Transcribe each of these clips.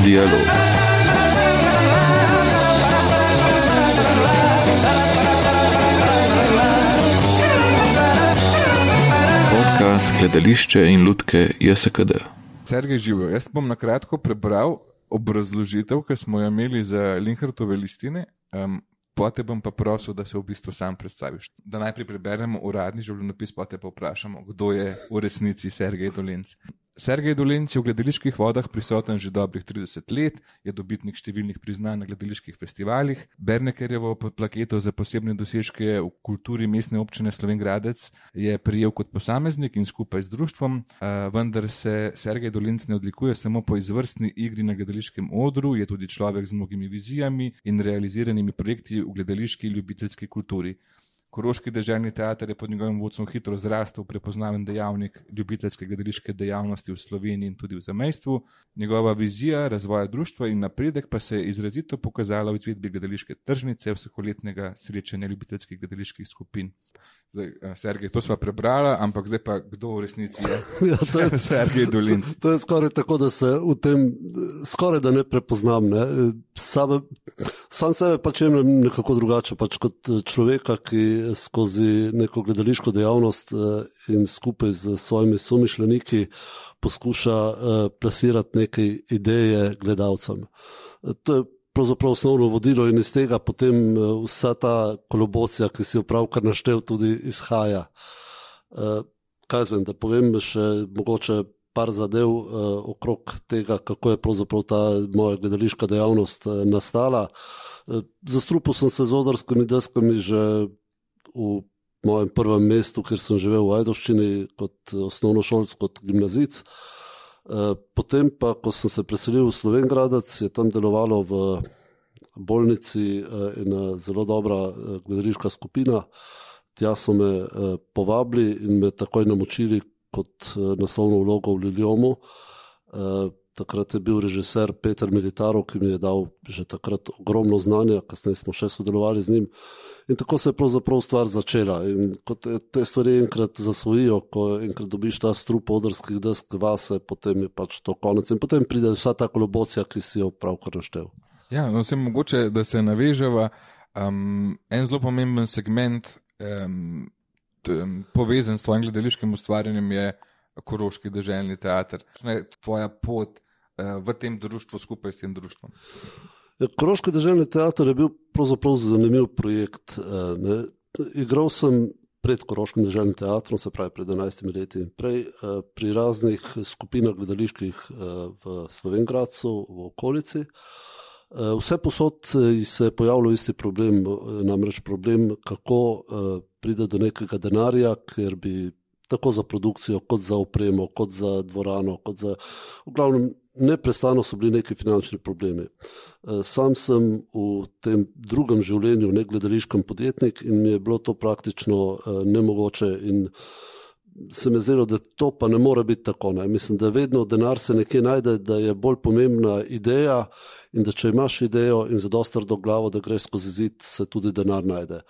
Dialog. Podcast Gledališče in lutke JSKD. Sergej živo. Jaz bom na kratko prebral obrazložitev, ki smo jo imeli za Linhartove listine. Um, Potem bom pa prosil, da se v bistvu sam predstaviš. Da najprej preberemo uradni življenjepis, potem pa vprašamo, kdo je v resnici Sergej Dolenc. Sergej Dolenc je v gledaliških vodah prisoten že dobrih 30 let, je dobitnik številnih priznanj na gledaliških festivalih. Bernekerjevo plaketo za posebne dosežke v kulturi mestne občine Slovengradec je prijel kot posameznik in skupaj z društvom, vendar se Sergej Dolenc ne odlikuje samo po izvrstni igri na gledališkem odru, je tudi človek z mnogimi vizijami in realiziranimi projekti v gledališki ljubiteljski kulturi. Koroški državni teater je pod njegovim vodstvom hitro zrastel, prepoznaven dejavnik ljubiteljske gledališke dejavnosti v Sloveniji in tudi v zamestvu. Njegova vizija razvoja društva in napredek pa se je izrazito pokazala v izvedbi gledališke tržnice, vsakoletnega srečanja ljubiteljskih gledaliških skupin. Zdaj, Sergej, to smo prebrali, ampak zdaj pa kdo v resnici je? Ja, to je Sergej Dolinc. To, to je skoraj tako, da se v tem skoraj da ne prepoznam. Ne. Sam, sam sebe pač jemljem nekako drugače, pač kot človeka, ki skozi neko gledališko dejavnost in skupaj z svojimi somišljeniki poskuša plasirati neke ideje gledalcem. To je pravzaprav osnovno vodilo in iz tega potem vsa ta kolobocija, ki si jo pravkar naštel, tudi izhaja. Kaj zvem, da povem še mogoče par zadev okrog tega, kako je pravzaprav ta moja gledališka dejavnost nastala. Zastrupil sem se z odrskimi deskami že v mojem prvem mestu, kjer sem živel v Ajdoščini kot osnovnošolc, kot gimnazic. Potem pa, ko sem se preselil v Slovengradec, je tam delovalo v bolnici ena zelo dobra gledališka skupina. Tja so me povabili in me takoj namočili kot naslovno vlogo v Liljomu. Takrat je bil režiser Peter Militarov, ki mi je dal že takrat ogromno znanja, kasneje smo še sodelovali z njim. In tako se je pravzaprav stvar začela. In ko te, te stvari enkrat zasvojijo, ko enkrat dobiš ta strup odrskih desk vase, potem je pač to konec. In potem pride vsa ta kolobocija, ki si jo pravkar naštel. Ja, no, vse mogoče, da se naveževa. Um, en zelo pomemben segment, um, povezan s tvojim gledališkim ustvarjanjem, je Koroški državni teater. Kaj je tvoja pot uh, v tem društvu skupaj s tem društvom? Ja, Koroški državni teater je bil pravzaprav zanimiv projekt. Ne. Igral sem pred Koroškim državnim teatrom, se pravi pred 11 leti in prej, pri raznih skupinah gledaliških v Slovengradcu, v okolici. Vse posod se je pojavljal isti problem, namreč problem, kako pride do nekega denarja, ker bi tako za produkcijo, kot za opremo, kot za dvorano, kot za. V glavnem, neprestano so bili neki finančni problemi. Sam sem v tem drugem življenju, ne gledališkem podjetnik, in mi je bilo to praktično nemogoče. In se mi zdelo, da to pa ne more biti tako. Ne. Mislim, da vedno denar se nekje najde, da je bolj pomembna ideja in da če imaš idejo in za dosta do glavo, da greš skozi zid, se tudi denar najde.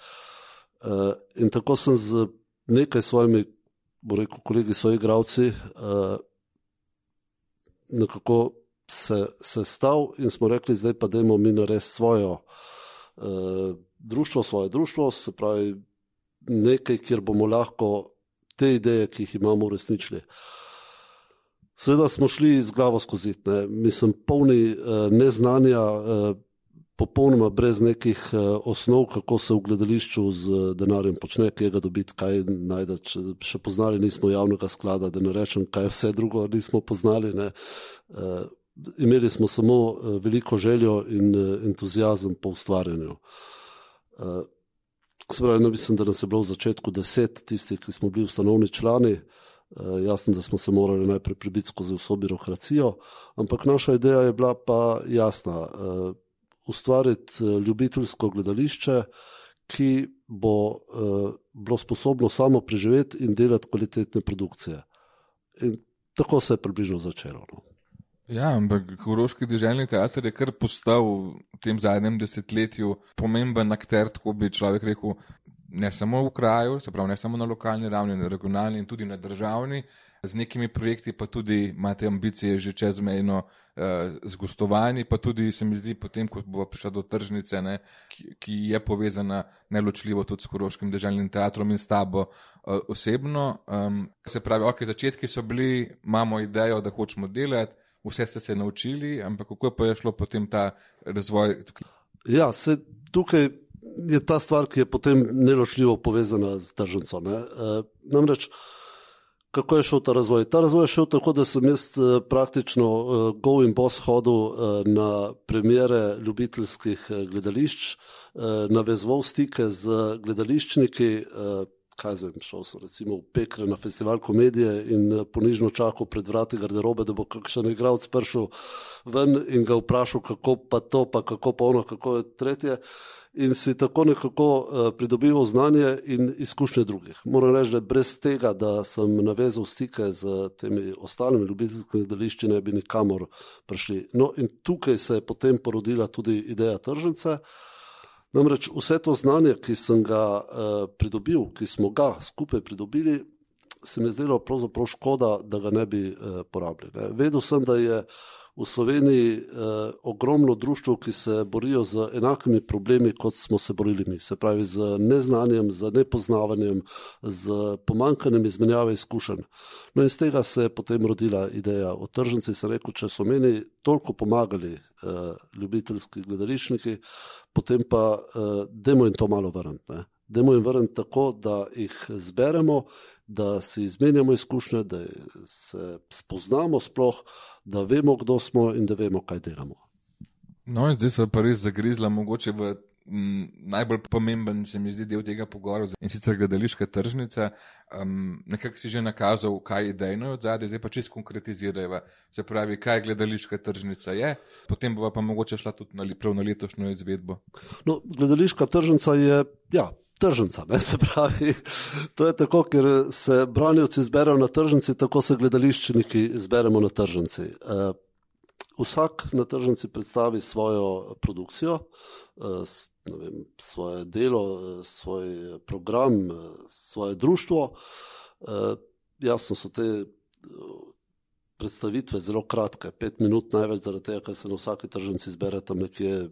In tako sem z nekaj svojimi bo rekel, kolegi so igravci, uh, nekako se, se stav in smo rekli, zdaj pa dajmo mi narediti svojo uh, društvo, svoje društvo, se pravi nekaj, kjer bomo lahko te ideje, ki jih imamo, uresničili. Sveda smo šli z glavo skozi, ne? mislim, polni uh, neznanja, uh, popolnoma brez nekih osnov, kako se v gledališču z denarjem počne, kje ga dobiti, kaj najdete. Še poznali nismo javnega sklada, da ne rečem, kaj vse drugo nismo poznali. Ne. Imeli smo samo veliko željo in entuzijazem po ustvarjanju. Spravi, no, mislim, da nas je bilo v začetku deset tistih, ki smo bili ustanovni člani. Jasno, da smo se morali najprej prebiti skozi vso birokracijo, ampak naša ideja je bila pa jasna ustvariti ljubiteljsko gledališče, ki bo uh, bilo sposobno samo preživeti in delati kvalitetne produkcije. In tako se je približno začelo. No. Ja, ampak Koroški državni teater je kar postal v tem zadnjem desetletju pomemben akter, tako bi človek rekel. Ne samo v kraju, se pravi, ne samo na lokalni ravni, na regionalni in tudi na državni. Z nekimi projekti pa tudi imate ambicije že čezmejno eh, z gostovanji, pa tudi se mi zdi, potem, ko bo prišla do tržnice, ne, ki, ki je povezana neločljivo tudi s Koroškim državnim teatrom in s tabo eh, osebno. Um, se pravi, ok, začetki so bili, imamo idejo, da hočemo delati, vse ste se naučili, ampak kako pa je šlo potem ta razvoj? Tukaj? Ja, se tukaj je ta stvar, ki je potem neločljivo povezana z tržnico. Ne? E, namreč, kako je šel ta razvoj? Ta razvoj je šel tako, da sem jaz e, praktično e, go in boss hodil na premjere ljubiteljskih gledališč, navezval stike z gledališčniki. Kaj zvem, šel sem recimo v Pekre na festival komedije in eh, ponižno čakal pred vrati garderobe, da bo kakšen igralec prišel ven in ga vprašal, kako pa to, pa kako pa ono, kako je tretje. In si tako nekako uh, pridobival znanje in izkušnje drugih. Moram reči, da brez tega, da sem navezal stike z temi ostalimi ljubiteljskimi gledališči, ne bi nikamor prišli. No, in tukaj se je potem porodila tudi ideja tržnice. Uh, Namreč vse to znanje, ki sem ga uh, pridobil, ki smo ga skupaj pridobili, se mi je zdelo pravzaprav škoda, da ga ne bi uh, porabili. Ne. Vedel sem, da je v Sloveniji uh, ogromno društv, ki se borijo z enakimi problemi, kot smo se borili mi, se pravi z neznanjem, z nepoznavanjem, z pomankanjem izmenjave izkušenj. No in z tega se je potem rodila ideja o tržnici. Sem rekel, če so meni toliko pomagali uh, ljubiteljski gledališniki, potem pa uh, demo jim to malo vrniti. Demo jim vrniti tako, da jih zberemo, da si izmenjamo izkušnje, da se spoznamo sploh, da vemo, kdo smo in da vemo, kaj delamo. No, zdaj se pa res zagrizla mogoče v najbolj pomemben, se mi zdi, del tega pogovora in sicer gledališka tržnica. Um, nekako si že nakazal, kaj je idejno od zadaj, zdaj pa čisto konkretizirajo. Se pravi, kaj gledališka tržnica je, potem bova pa mogoče šla tudi na, prav na letošnjo izvedbo. No, gledališka tržnica je. Ja. Tržnica, ne se pravi. To je tako, ker se branilci zberajo na tržnici, tako se gledališčniki zberemo na tržnici. Uh, vsak na tržnici predstavi svojo produkcijo, uh, vem, svoje delo, svoj program, svoje društvo. Jasno so te predstavitve zelo kratke, pet minut največ, zaradi tega, ker se na vsaki tržnici zbere tam nekje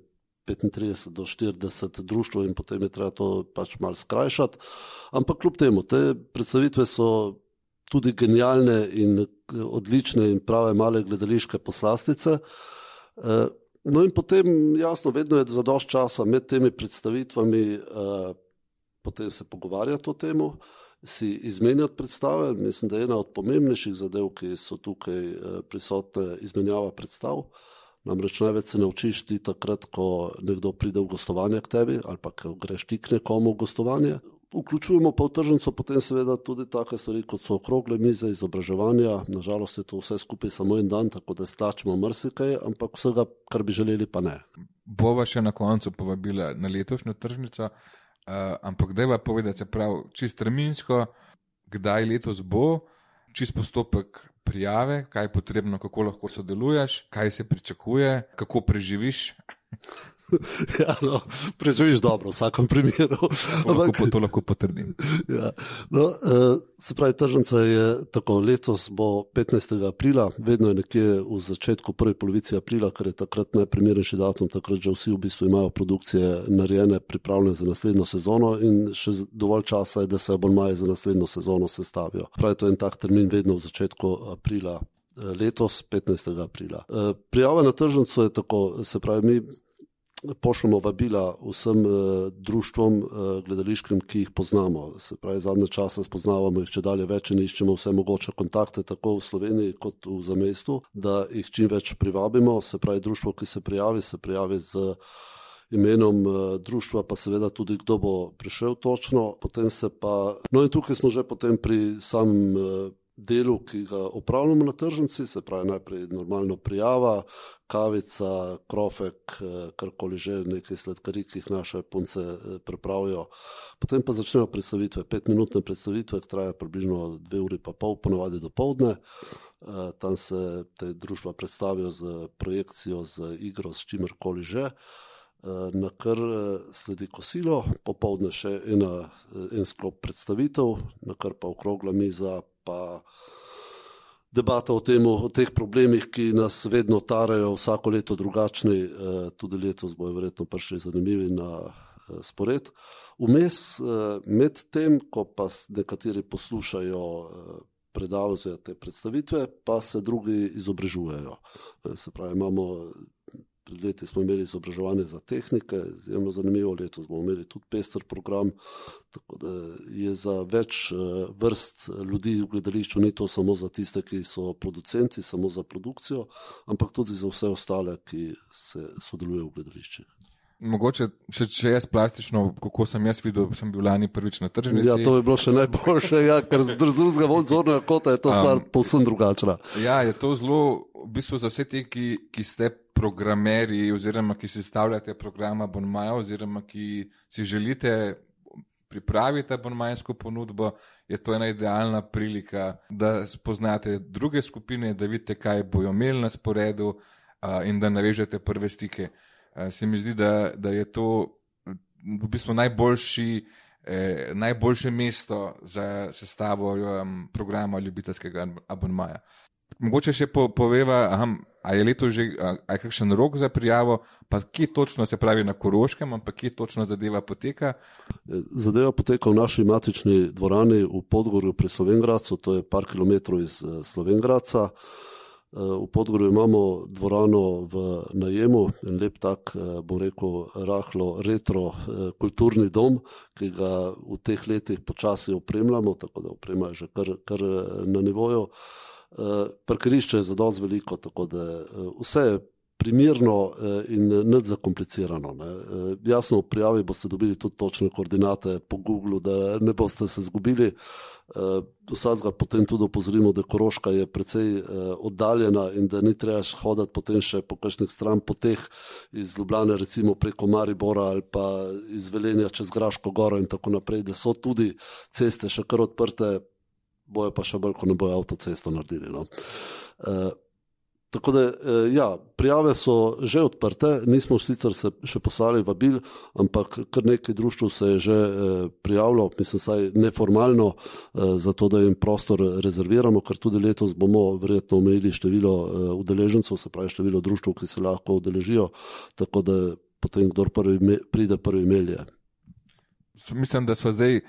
35 do 40 društv in potem je treba to pač malo skrajšati. Ampak kljub temu, te predstavitve so tudi genialne in odlične in prave male gledališke poslastice. Uh, No, in potem, jasno, vedno je za dož časa med temi predstavitvami, potem se pogovarjati o tem, si izmenjati predstave. Mislim, da je ena od pomembnejših zadev, ki so tukaj prisotne, izmenjava predstav. Namreč največ se naučiš ti takrat, ko nekdo pride v gostovanje k tebi ali pa greš ti k nekomu v gostovanje. Vključujemo pa v tržnico potem seveda tudi take stvari, kot so okrogle mize, izobraževanja. Nažalost je to vse skupaj samo en dan, tako da stačemo mrsikaj, ampak vsega, kar bi želeli, pa ne. Bova še na koncu povabila na letošnjo tržnico, uh, ampak da je pa povedati, se pravi, čist terminsko, kdaj letos bo, čist postopek prijave, kaj je potrebno, kako lahko sodeluješ, kaj se pričakuje, kako preživiš. ja, no, preživiš dobro v vsakem primeru. Ampak, lahko to lahko potrdim. Ja, no, uh, se pravi, tržnica je tako, letos bo 15. aprila, vedno je nekje v začetku, prvi polovici aprila, ker je takrat najprimernejši datum, takrat že vsi v bistvu imajo produkcije narejene, pripravljene za naslednjo sezono in še dovolj časa je, da se abonmaje za naslednjo sezono sestavijo. Pravi, to je en tak termin vedno v začetku aprila. Eh, letos, 15. aprila. Eh, prijava na tržnico je tako, se pravi, mi pošljemo vabila vsem uh, društvom uh, gledališkim, ki jih poznamo. Se pravi, zadnje čase spoznavamo jih če dalje več in iščemo vse mogoče kontakte tako v Sloveniji kot v zamestu, da jih čim več privabimo. Se pravi, društvo, ki se prijavi, se prijavi z imenom uh, društva, pa seveda tudi kdo bo prišel točno. Pa, no in tukaj smo že potem pri samem uh, delu, ki ga upravljamo na tržnici, se pravi najprej normalno prijava, kavica, krofek, eh, karkoli že, nekaj sladkarij, ki jih naše punce eh, pripravijo. Potem pa začnejo predstavitve, petminutne predstavitve, ki trajajo približno dve uri pa pol, ponovadi do povdne. Eh, tam se te družba predstavijo z projekcijo, z igro, s čimerkoli že. Na kar sledi kosilo, popoldne še ena, en sklop predstavitev, na kar pa okrogla miza, pa debata o, tem, o teh problemih, ki nas vedno tarajo, vsako leto drugačni, tudi letos bojo verjetno prišli zanimivi na spored. Vmes, med tem, ko pa nekateri poslušajo predavanja te predstavitve, pa se drugi izobražujejo. Se pravi, imamo pred leti smo imeli izobraževanje za tehnike, izjemno zanimivo, letos bomo imeli tudi pester program, tako da je za več vrst ljudi v gledališču, ni to samo za tiste, ki so producenti, samo za produkcijo, ampak tudi za vse ostale, ki se sodelujejo v gledališčih. Mogoče, če, če jaz plastično, kako sem jaz videl, sem bil lani prvič na tržnici. Ja, to je bilo še najboljše, ja, ker z drugega zornega kota je to stvar um, povsem drugačna. Ja, je to zelo, v bistvu za vse te, ki, ki ste programeri, oziroma ki si stavljate programa Bonmaja, oziroma ki si želite pripraviti bonmajsko ponudbo, je to ena idealna prilika, da spoznate druge skupine, da vidite, kaj bojo imeli na sporedu uh, in da navežete prve stike. Uh, se mi zdi, da, da je to v bistvu najboljši. Eh, najboljše mesto za sestavo um, programa ljubiteljskega abonmaja. Mogoče še po, poveva, ali je leto že, ali je kakšen rok za prijavo, pa kje točno se pravi na Koroškem, ampak kje točno zadeva poteka? Zadeva poteka v naši matični dvorani v Podgorju pri Slovengradcu, to je par kilometrov iz eh, Slovengradca. Eh, v Podgorju imamo dvorano v najemu, en lep tak, eh, bom rekel, rahlo retro kulturni dom, ki ga v teh letih počasi opremljamo, tako da oprema je že kar, kar na nivoju. Eh, parkirišče je zelo veliko, tako da eh, vse je primirno eh, in ne zakomplicirano. Ne. Jasno, v prijavi boste dobili tudi točne koordinate po Google, da ne boste se zgubili. Vsakega potem tudi opozorimo, da Koroška je precej oddaljena in da ni treba hoditi potem še po kakšnih stran poteh iz Ljubljane, recimo preko Maribora ali pa iz Velenja čez Graško goro in tako naprej, da so tudi ceste še kar odprte, bojo pa še bolj, ko ne bojo avtocesto naredili. No. Tako da, e, ja, prijave so že odprte, nismo sicer se še poslali vabil, ampak kar nekaj društv se je že e, prijavilo, mislim, saj neformalno, e, zato da jim prostor rezerviramo, ker tudi letos bomo verjetno omejili število udeležencev, se pravi število društv, ki se lahko udeležijo, tako da potem, kdor prvi me, pride, prvi melje. Mislim, da smo zdaj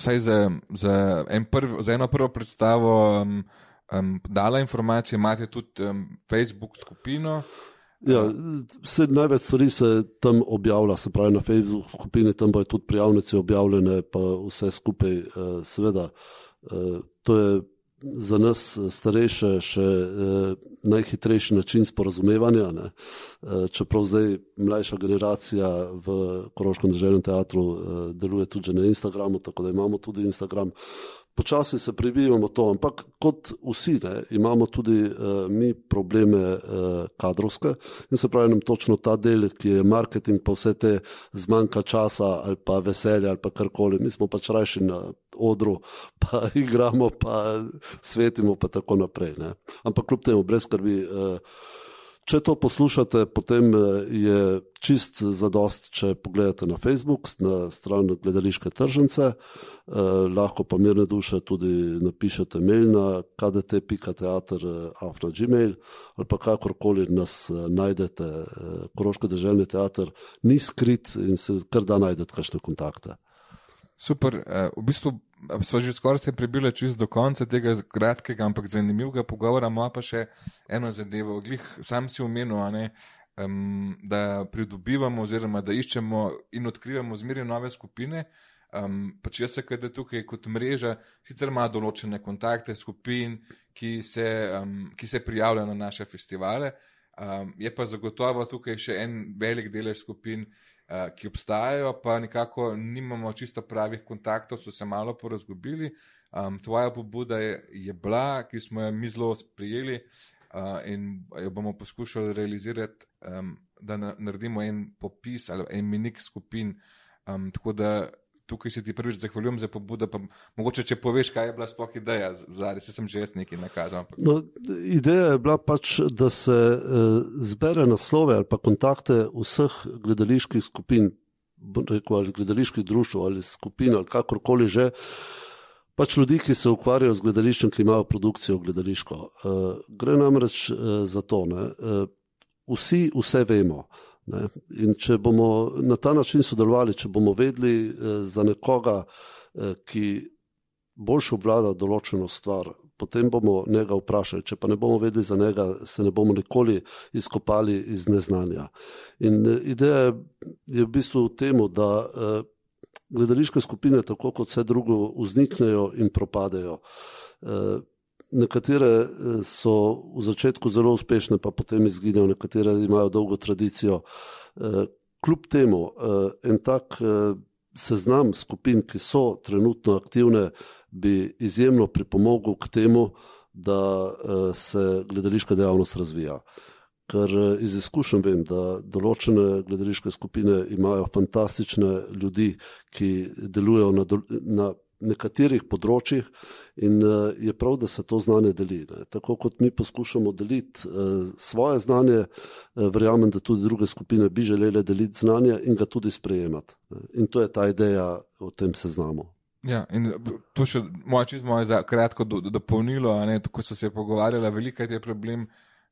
vsaj za, za, en prv, za eno prvo predstavo um, dala informacije, imate tudi um, Facebook skupino. Ja, vse največ stvari se tam objavlja, se pravi na Facebook skupini, tam bojo tudi prijavnice objavljene, pa vse skupaj, uh, seveda. Uh, to je za nas eh, starejše še eh, najhitrejši način sporozumevanja. Ne? Eh, čeprav zdaj mlajša generacija v Koroškem državnem teatru eh, deluje tudi na Instagramu, tako da imamo tudi Instagram počasi se prebijemo to, ampak kot vsi ne, imamo tudi uh, mi probleme uh, kadrovske in se pravi nam točno ta del, ki je marketing, pa vse te zmanjka časa ali pa veselja ali pa karkoli. Mi smo pač rajši na odru, pa igramo, pa svetimo, pa tako naprej. Ne. Ampak kljub temu, brez skrbi. Uh, Če to poslušate, potem je čist zadost, če pogledate na Facebook, na stran gledališke tržnice. Eh, lahko pa mirne duše tudi napišete mail na kdt.teater.afna.gmail ali pa kakorkoli nas eh, najdete. Eh, Koroško državni teater ni skrit in se kar da najdete kakšne kontakte. Super, v bistvu smo že skoraj se prebili čist do konca tega kratkega, ampak zanimivega pogovora. Moja pa še eno zadevo. Glih, sam si omenil, ne, um, da pridobivamo oziroma da iščemo in odkrivamo zmeraj nove skupine. Um, pač jaz kaj da tukaj kot mreža, sicer ima določene kontakte skupin, ki se, um, ki se prijavljajo na naše festivale, um, je pa zagotovo tukaj še en velik delež skupin, uh, ki obstajajo, pa nekako nimamo čisto pravih kontaktov, so se malo porazgubili. Um, tvoja pobuda je, je bila, ki smo jo mi zelo sprijeli uh, in jo bomo poskušali realizirati, um, da na, naredimo en popis ali en minik skupin. Um, tako da tukaj se ti prvič zahvaljujem za pobudo. Mogoče, če poveš, kaj je bila sploh ideja, zdaj se sem že jaz nekaj nakazal. Ampak... No, ideja je bila pač, da se uh, zbere naslove ali pa kontakte vseh gledaliških skupin, rekel, ali gledaliških društv ali skupin ali kakorkoli že. Pač ljudi, ki se ukvarjajo z gledališčem, ki imajo produkcijo gledališko. Uh, gre namreč uh, za to, da uh, vsi vse vemo. Ne? In če bomo na ta način sodelovali, če bomo vedeli uh, za nekoga, uh, ki boljše obvlada določeno stvar, potem bomo njega vprašali. Če pa ne bomo vedeli za njega, se ne bomo nikoli izkopali iz neznanja. In uh, ideja je v bistvu v tem, da. Uh, gledališke skupine, tako kot vse drugo, vzniknejo in propadejo. Eh, nekatere eh, so v začetku zelo uspešne, pa potem izginejo, nekatere imajo dolgo tradicijo. Eh, kljub temu, en tak seznam skupin, ki so trenutno aktivne, bi izjemno pripomogel k temu, da se gledališka dejavnost razvija. Ker eh, iz izkušenj vem, da določene gledališke skupine imajo fantastične ljudi, ki delujejo na, na nekaterih področjih, in uh, je prav, da se to znanje deli. Ne. Tako kot mi poskušamo deliti uh, svoje znanje, uh, verjamem, da tudi druge skupine bi želele deliti znanje in ga tudi sprejemati. In to je ta ideja o tem seznamu. Ja, in to še moče iz moje za kratko dopolnilo, do, ko so se pogovarjali, veliko je problem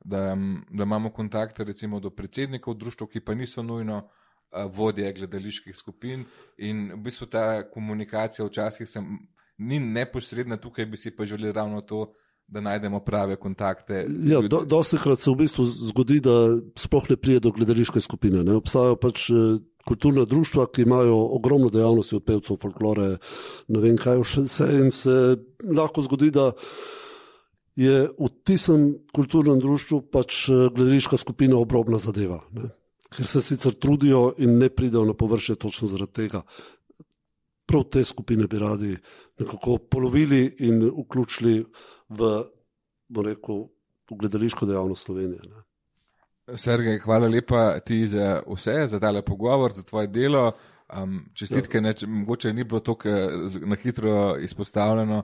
da, da imamo kontakte recimo do predsednikov društv, ki pa niso nujno uh, vodje gledaliških skupin in v bistvu ta komunikacija včasih sem, ni neposredna, tukaj bi si pa želeli ravno to, da najdemo prave kontakte. Ja, do, dosti krat se v bistvu zgodi, da sploh ne prije do gledališke skupine. Ne? Obstajajo pač eh, kulturna društva, ki imajo ogromno dejavnosti od pevcev, folklore, ne vem kaj vse in se lahko zgodi, da je v tistem kulturnem društvu pač eh, gledališka skupina obrobna zadeva, ne? Ker se sicer trudijo in ne pridejo na površje točno zaradi tega. Prav te skupine bi radi nekako polovili in vključili v, bo rekel, v gledališko dejavnost Slovenije. Ne? Sergej, hvala lepa ti za vse, za tale pogovor, za tvoje delo. Um, čestitke, ne, mogoče ni bilo tako eh, na hitro izpostavljeno,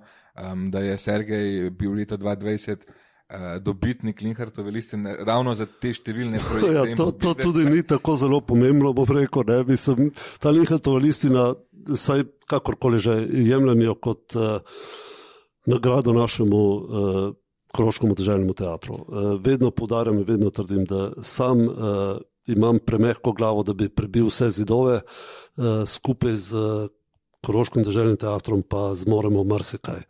um, da je Sergej bil leta 2020 uh, eh, dobitnik Linhartove liste, ne, ravno za te številne projekte. Ja, to, to tudi ni tako zelo pomembno, bo rekel, ne, mislim, ta Linhartova listina, saj kakorkoli že jemljajo kot uh, nagrado našemu uh, Kroškemu državnemu teatru. Uh, vedno podarjam in vedno trdim, da sam uh, imam premehko glavo, da bi prebil vse zidove, uh, skupaj z uh, Koroškim državnim teatrom pa zmoremo marsikaj.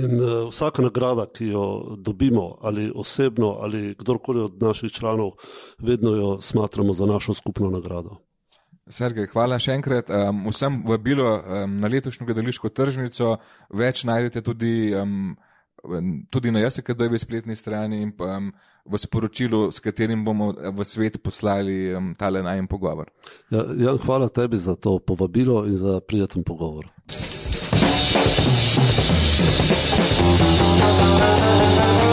In uh, vsaka nagrada, ki jo dobimo, ali osebno, ali kdorkoli od naših članov, vedno jo smatramo za našo skupno nagrado. Sergej, hvala še enkrat. Um, vsem vabilo um, na letošnjo gledališko tržnico, več najdete tudi. Um, tudi na JSKD-ovi spletni strani in um, v sporočilu, s katerim bomo eh, v svet poslali um, tale najem pogovor. Ja, Jan, hvala tebi za to povabilo in za prijeten pogovor. Thank you.